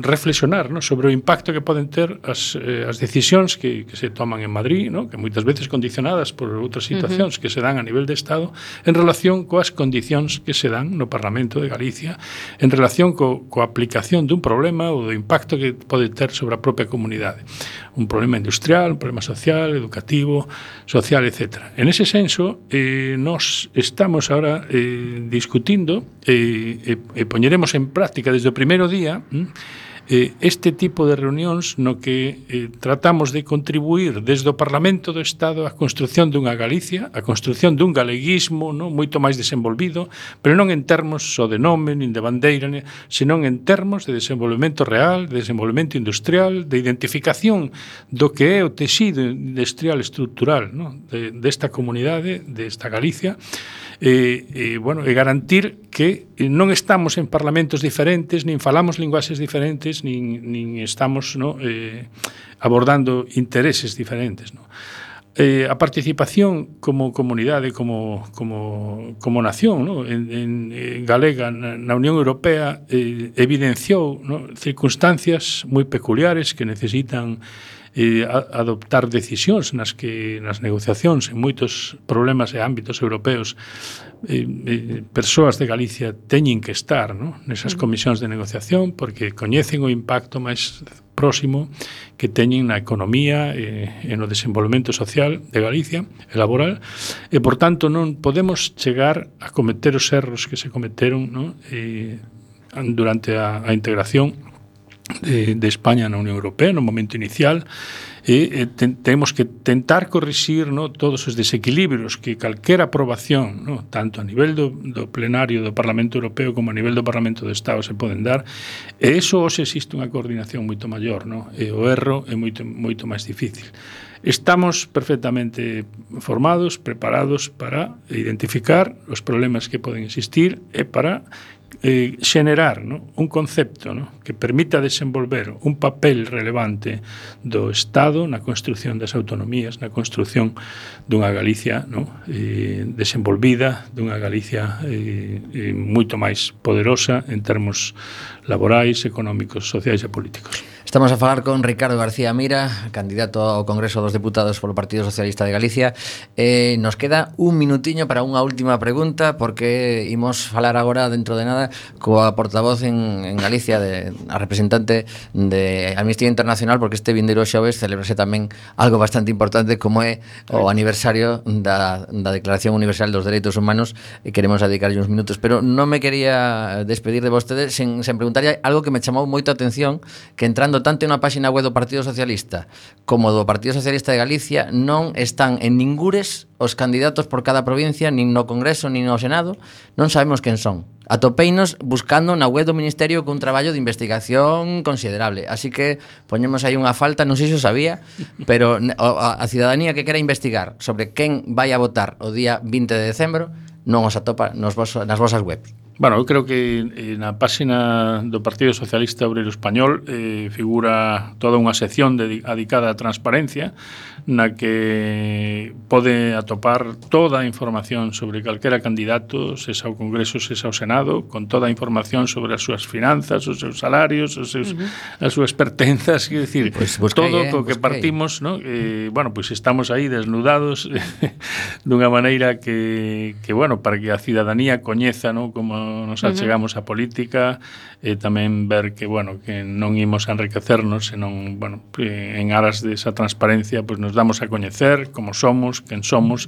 reflexionar ¿no? sobre o impacto que poden ter as, eh, as decisións que, que se toman en Madrid, ¿no? que moitas veces condicionadas por outras situacións uh -huh. que se dan a nivel de Estado, en relación coas condicións que se dan no Parlamento de Galicia en relación co, coa aplicación dun problema ou do impacto que pode ter sobre a propia comunidade. Un problema industrial, un problema social, educativo, social, etc. En ese senso, eh, nos estamos ahora eh, discutindo eh, e eh, eh, poñeremos en práctica desde o primeiro día eh, eh, este tipo de reunións no que eh, tratamos de contribuir desde o Parlamento do Estado á construción dunha Galicia, a construción dun galeguismo no moito máis desenvolvido, pero non en termos só de nome, nin de bandeira, nin, senón en termos de desenvolvemento real, de desenvolvemento industrial, de identificación do que é o tecido industrial estructural no? de, desta comunidade, desta Galicia, eh, eh, bueno, e garantir que non estamos en parlamentos diferentes, nin falamos linguaxes diferentes, nin, nin estamos no, eh, abordando intereses diferentes. No? eh, a participación como comunidade, como, como, como nación ¿no? en, en, en galega na, na Unión Europea eh, evidenciou ¿no? circunstancias moi peculiares que necesitan eh, a, adoptar decisións nas que nas negociacións en moitos problemas e ámbitos europeos eh, eh, persoas de Galicia teñen que estar no? nesas mm. comisións de negociación porque coñecen o impacto máis próximo que teñen na economía e, e no desenvolvemento social de Galicia e laboral e por tanto non podemos chegar a cometer os erros que se cometeron no? e, durante a, a integración de, de España na Unión Europea no momento inicial e, e ten, temos que tentar corrixir no, todos os desequilibrios que calquera aprobación, no, tanto a nivel do, do plenario do Parlamento Europeo como a nivel do Parlamento do Estado se poden dar e iso hoxe existe unha coordinación moito maior no? e o erro é moito, moito máis difícil Estamos perfectamente formados, preparados para identificar os problemas que poden existir e para eh, xenerar no? un concepto no? que permita desenvolver un papel relevante do Estado na construción das autonomías, na construción dunha Galicia no? eh, desenvolvida, dunha Galicia eh, eh, moito máis poderosa en termos laborais, económicos, sociais e políticos. Estamos a falar con Ricardo García Mira, candidato ao Congreso dos Deputados polo Partido Socialista de Galicia. Eh, nos queda un minutiño para unha última pregunta, porque imos falar agora, dentro de nada, coa portavoz en, en Galicia, de, a representante de Amnistía Internacional, porque este vindeiro xoves celebrase tamén algo bastante importante, como é o aniversario da, da Declaración Universal dos Dereitos Humanos, e queremos dedicarlle uns minutos. Pero non me quería despedir de vostedes sen, sen preguntarlle algo que me chamou moita atención, que entrando cando tanto na páxina web do Partido Socialista como do Partido Socialista de Galicia non están en ningures os candidatos por cada provincia, nin no Congreso, nin no Senado, non sabemos quen son. Atopeinos buscando na web do Ministerio que un traballo de investigación considerable. Así que poñemos aí unha falta, non sei se o sabía, pero a, a cidadanía que quera investigar sobre quen vai a votar o día 20 de decembro non os atopa nos vos, nas vosas webs. Bueno, eu creo que eh, na páxina do Partido Socialista Obrero Español eh, figura toda unha sección dedicada á transparencia na que pode atopar toda a información sobre calquera candidato, se ao Congreso, se ao Senado, con toda a información sobre as súas finanzas, os seus salarios, os seus, uh -huh. as súas pertenzas, quer decir, pues pois busquei, todo eh, co que partimos, no? eh, bueno, pois pues estamos aí desnudados dunha maneira que, que, bueno, para que a cidadanía coñeza, no? como nos achegamos á política e tamén ver que, bueno, que non imos a enriquecernos, senón, bueno, eh, en aras de esa transparencia, pois pues, nos damos a coñecer como somos, quen somos,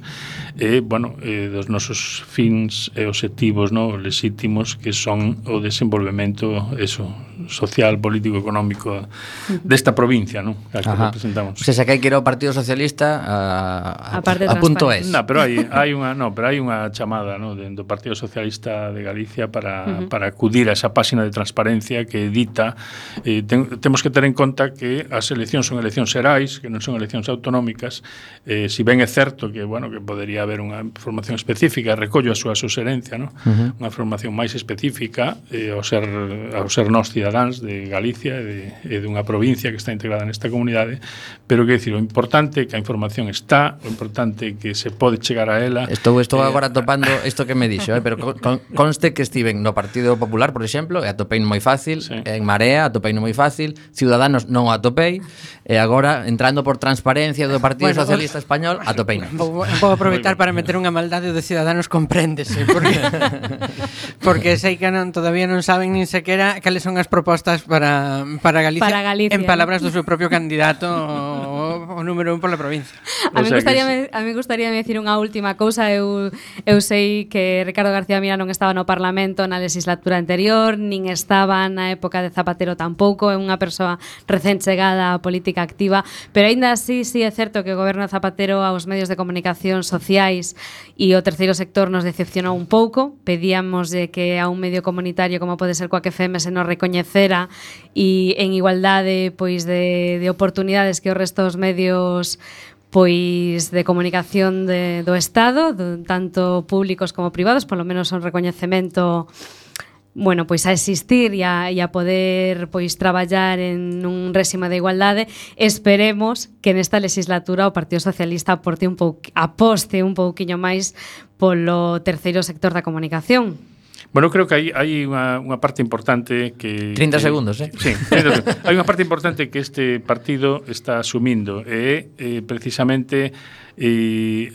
e, bueno, e, dos nosos fins e objetivos, no, lexítimos que son o desenvolvemento eso, social, político, económico desta provincia, non? A que Ajá. representamos. Se xa que era o Partido Socialista a, a, a, a punto es. No, pero hai, hai unha, no, pero hai unha chamada, no, do Partido Socialista de Galicia Galicia para, uh -huh. para acudir a esa páxina de transparencia que edita. Eh, ten, temos que ter en conta que as eleccións son eleccións xerais, que non son eleccións autonómicas. Eh, si ben é certo que, bueno, que podería haber unha formación específica, recollo a súa suserencia, ¿no? uh -huh. unha formación máis específica eh, ao, ser, ao ser nós cidadáns de Galicia e, de, e dunha provincia que está integrada nesta comunidade, pero que decir, o importante é que a información está, o importante é que se pode chegar a ela. Estou, estou eh, agora topando isto que me dixo, eh, pero con, con, conste que que estiven no Partido Popular, por exemplo, e atopei moi fácil, sí. en Marea atopei moi fácil, Ciudadanos non o atopei, e agora entrando por transparencia do Partido bueno, Socialista vos... Español, atopei. Vou, vou aproveitar para meter unha maldade de Ciudadanos compréndese, porque porque sei que non todavía non saben nin sequera cales son as propostas para para Galicia, para Galicia. en palabras do seu propio candidato o número un pola provincia. A mí gustaría, sí. a mí gustaría me decir unha última cousa. Eu, eu sei que Ricardo García Mira non estaba no Parlamento na legislatura anterior, nin estaba na época de Zapatero tampouco, é unha persoa recén chegada á política activa, pero aínda así sí é certo que o goberno Zapatero aos medios de comunicación sociais e o terceiro sector nos decepcionou un pouco. Pedíamos de que a un medio comunitario como pode ser coa que FM se nos recoñecera e en igualdade pois de, de oportunidades que o resto dos medios medios pois de comunicación de, do Estado, do, tanto públicos como privados, polo menos un recoñecemento bueno, pois a existir e a, e a poder pois traballar en un réxima de igualdade, esperemos que nesta legislatura o Partido Socialista aporte un pouco, aposte un pouquiño máis polo terceiro sector da comunicación. Bueno, creo que hai, hai unha, unha parte importante que... 30 que, segundos, eh? Sí, 30 segundos. hai unha parte importante que este partido está asumindo e eh, eh, precisamente e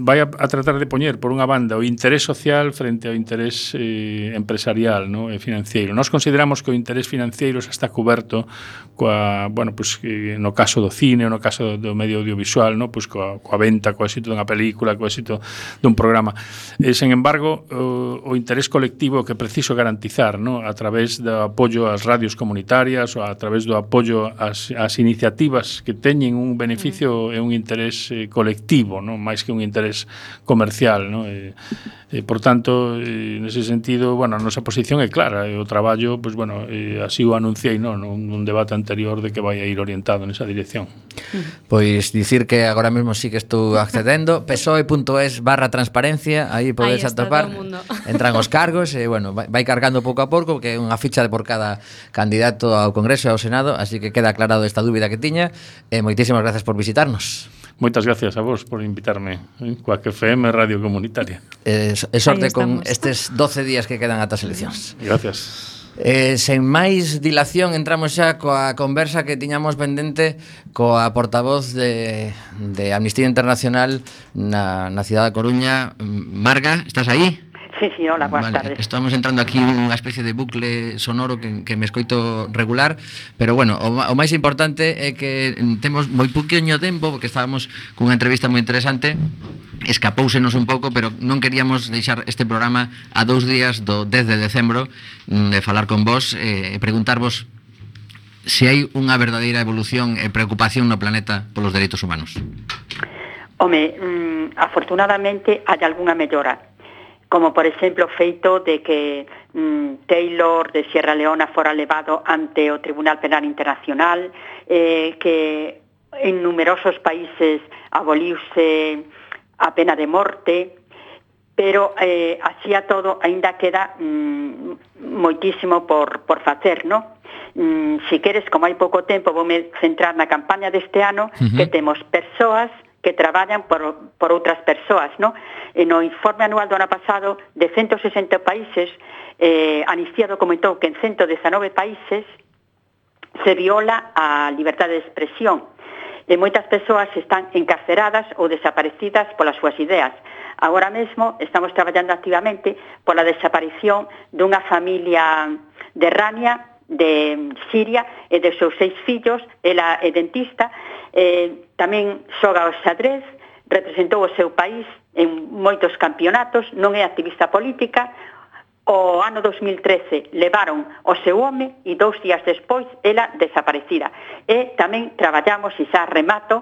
vai a, a tratar de poñer por unha banda o interés social frente ao interés eh, empresarial no? e financeiro. Nós consideramos que o interés financeiro xa está coberto coa, bueno, pues, no caso do cine, no caso do medio audiovisual, no? pues, coa, coa venta, coa éxito dunha película, coa éxito dun programa. E, sen embargo, o, o interés colectivo que preciso garantizar no? a través do apoio ás radios comunitarias ou a través do apoio ás, ás iniciativas que teñen un beneficio e un interés eh, colectivo colectivo, non máis que un interés comercial, non? E, e por tanto, e, nese sentido, bueno, a nosa posición é clara, e o traballo, pois pues, bueno, e, así o anunciei, non, nun debate anterior de que vai a ir orientado nesa dirección. Pois dicir que agora mesmo sí que estou accedendo, psoe.es barra transparencia, aí podes atopar, entran os cargos, e bueno, vai cargando pouco a pouco, que é unha ficha de por cada candidato ao Congreso e ao Senado, así que queda aclarado esta dúbida que tiña, e moitísimas grazas por visitarnos. Moitas gracias a vos por invitarme eh, coa que FM Radio Comunitaria. Eh, e sorte con estes 12 días que quedan ata as eleccións. Gracias. Eh, sen máis dilación entramos xa coa conversa que tiñamos pendente coa portavoz de, de Amnistía Internacional na, na cidade da Coruña Marga, estás aí? Sí, sí, hola, buenas vale, tardes. Estamos entrando aquí unha especie de bucle sonoro que, que me escoito regular, pero bueno, o, o máis importante é que temos moi poqueño tempo, porque estábamos cunha entrevista moi interesante, escapousenos un pouco, pero non queríamos deixar este programa a dous días do 10 de decembro mm, de falar con vos eh, e eh, preguntarvos se hai unha verdadeira evolución e preocupación no planeta polos dereitos humanos. Home, mm, afortunadamente hai algunha mellora como por exemplo o feito de que mm, Taylor de Sierra Leona fora levado ante o Tribunal Penal Internacional, eh, que en numerosos países aboliuse a pena de morte, pero eh, así a todo aínda queda mm, moitísimo por, por facer, no? Mm, si queres, como hai pouco tempo, vou me centrar na campaña deste ano, uh -huh. que temos persoas que traballan por, por outras persoas. No? E no informe anual do ano pasado de 160 países, eh, Anistía documentou que en 119 países se viola a liberdade de expresión e moitas persoas están encarceradas ou desaparecidas polas súas ideas. Agora mesmo estamos traballando activamente pola desaparición dunha familia de Rania de Siria e de seus seis fillos, ela é dentista, eh, tamén xoga o xadrez, representou o seu país en moitos campeonatos, non é activista política, O ano 2013 levaron o seu home e dous días despois ela desaparecida. E tamén traballamos, e xa remato,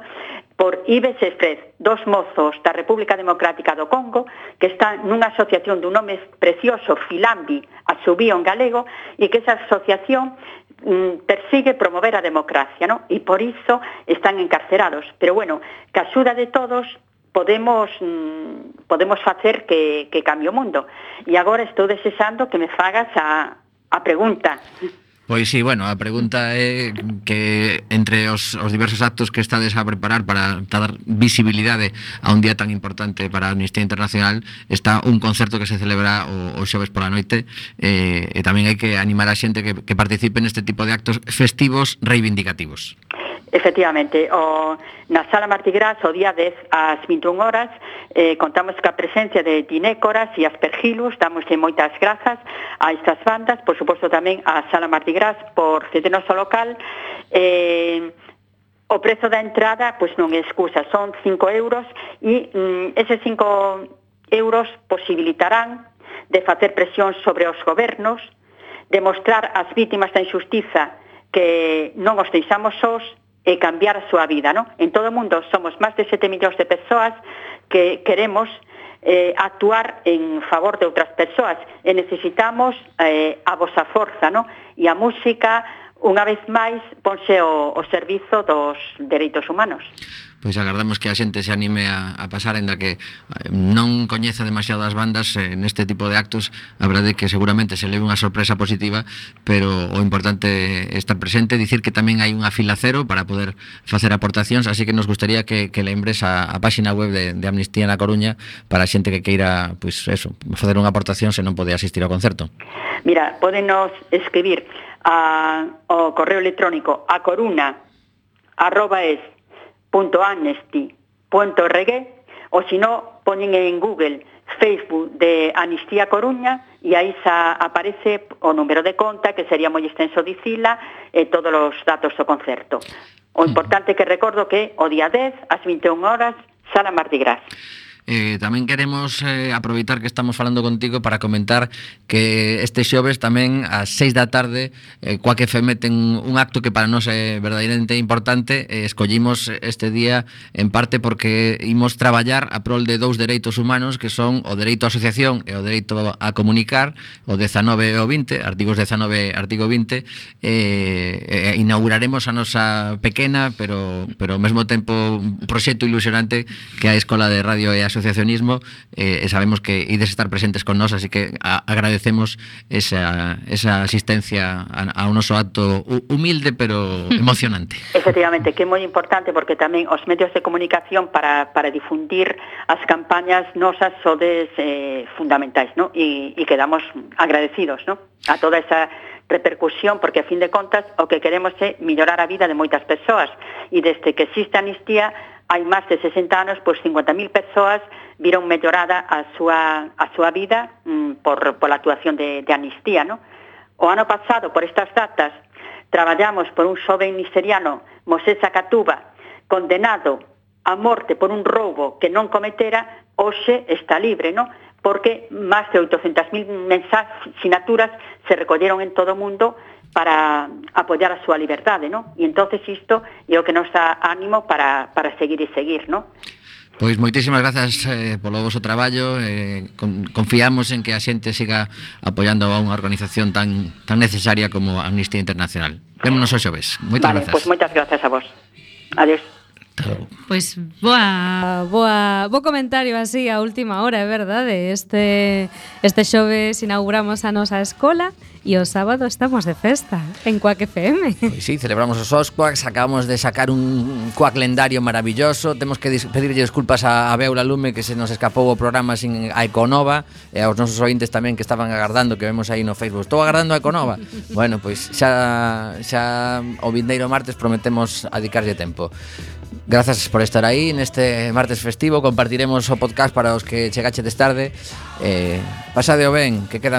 por Ives e Fred, dos mozos da República Democrática do Congo que están nunha asociación dun nome precioso, Filambi, asubío en galego, e que esa asociación mm, persigue promover a democracia, ¿no? e por iso están encarcerados. Pero bueno, que a de todos podemos mm, podemos facer que, que cambie o mundo. E agora estou desexando que me fagas a, a pregunta. Pois sí, bueno, a pregunta é que entre os, os diversos actos que estades a preparar para dar visibilidade a un día tan importante para a Amnistía Internacional está un concerto que se celebra o, o xoves pola noite eh, e tamén hai que animar a xente que, que participe neste tipo de actos festivos reivindicativos. Efectivamente, o, na Sala Martigrás o día 10 ás 21 horas eh, contamos ca presencia de Tinécoras e Aspergilus, damos moitas grazas a estas bandas, por suposto tamén a Sala Martigrás por cedernos o local. Eh, o prezo da entrada pois non é excusa, son 5 euros e mm, eses 5 euros posibilitarán de facer presión sobre os gobernos, demostrar ás vítimas da injustiza que non os deixamos sós e cambiar a súa vida, ¿no? En todo o mundo somos máis de 7 millóns de persoas que queremos eh, actuar en favor de outras persoas e necesitamos eh, a vosa forza, ¿no? E a música, unha vez máis, ponse o, o servizo dos dereitos humanos pois agardamos que a xente se anime a, a pasar Enda que eh, non coñeza demasiadas bandas eh, neste tipo de actos a verdade é que seguramente se leve unha sorpresa positiva pero o importante é estar presente. Dicir que tamén hai unha fila cero para poder facer aportacións así que nos gustaría que, que lembres a, a páxina web de, de Amnistía na Coruña para a xente que queira pois eso, facer unha aportación se non pode asistir ao concerto. Mira, podenos escribir a, o correo electrónico a coruna arroba es www.amnesty.org ou se non poñen en Google Facebook de Amnistía Coruña e aí xa aparece o número de conta que sería moi extenso dicila e todos os datos do concerto. O importante que recordo que o día 10 ás 21 horas Sala Mardi Gras. Eh, tamén queremos eh, aproveitar que estamos falando contigo para comentar que este xoves tamén ás 6 da tarde eh, Coac FM ten un acto que para nós é verdadeiramente importante. Eh, escollimos este día en parte porque imos traballar a prol de dous dereitos humanos que son o dereito á asociación e o dereito a comunicar o 19 e o 20 artigos 19 artigo 20 eh, eh, inauguraremos a nosa pequena pero pero ao mesmo tempo un proxecto ilusionante que a Escola de Radio e a asociacionismo eh, e sabemos que ides estar presentes con nós, así que a, agradecemos esa, esa asistencia a, a un noso acto humilde pero emocionante. Efectivamente, que é moi importante porque tamén os medios de comunicación para, para difundir as campañas nosas sodes eh, fundamentais, ¿no? E, e quedamos agradecidos, ¿no? A toda esa repercusión, porque a fin de contas o que queremos é mellorar a vida de moitas persoas e desde que existe a amnistía hai máis de 60 anos, pois 50.000 persoas viron mellorada a súa, a súa vida mm, por, pola actuación de, de amnistía. No? O ano pasado, por estas datas, traballamos por un xoven nigeriano, Mosé Zacatuba, condenado a morte por un roubo que non cometera, hoxe está libre, no? porque máis de 800.000 mensaxinaturas se recolleron en todo o mundo para apoiar a súa liberdade, non? E entonces isto é o que nos dá ánimo para, para seguir e seguir, non? Pois moitísimas grazas eh, polo voso traballo eh, con, Confiamos en que a xente siga apoiando a unha organización tan, tan necesaria como Amnistía Internacional. Vémonos o xoves. Moitas vale, grazas. Pois moitas grazas a vos. Adeus Claro. Pois boa, boa, bo comentario así a última hora, é verdade. Este este xoves inauguramos a nosa escola e o sábado estamos de festa en Cuac FM. Pois sí, celebramos os Oscuacs, acabamos de sacar un Cuac lendario maravilloso. Temos que dis pedirlle desculpas a, a Beula Lume que se nos escapou o programa sin a Econova e aos nosos ointes tamén que estaban agardando que vemos aí no Facebook. Estou agardando a Econova. bueno, pois xa xa o vindeiro martes prometemos adicarlle tempo. Grazas por estar aí. Neste martes festivo Compartiremos o podcast para os que chegachedes tarde. Eh, Pasade o ben, que quedan